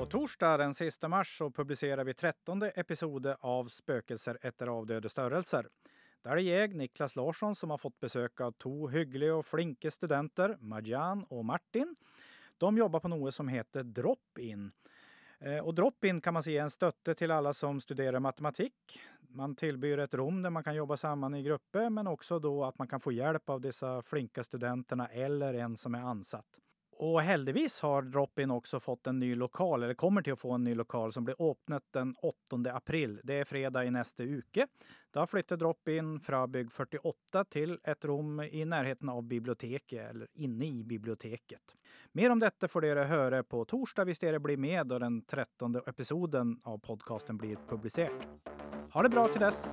På torsdag den sista mars så publicerar vi trettonde episode av Spökelser efter avdöde störelser. Där är jag, Niklas Larsson, som har fått besök av två hyggliga och flinke studenter, Majan och Martin. De jobbar på något som heter Drop-in. Eh, och Drop-in kan man säga är en stötte till alla som studerar matematik. Man tillbyr ett rum där man kan jobba samman i grupper, men också då att man kan få hjälp av dessa flinka studenterna eller en som är ansatt. Och heldigvis har Drop-In också fått en ny lokal, eller kommer till att få en ny lokal, som blir öppnet den 8. april. Det är fredag i nästa uke. Då flyttar Drop-In från bygg 48 till ett rum i närheten av biblioteket, eller inne i biblioteket. Mer om detta får ni höra på torsdag Visst är det blir med då den 13. episoden av podcasten blir publicerad. Ha det bra till dess!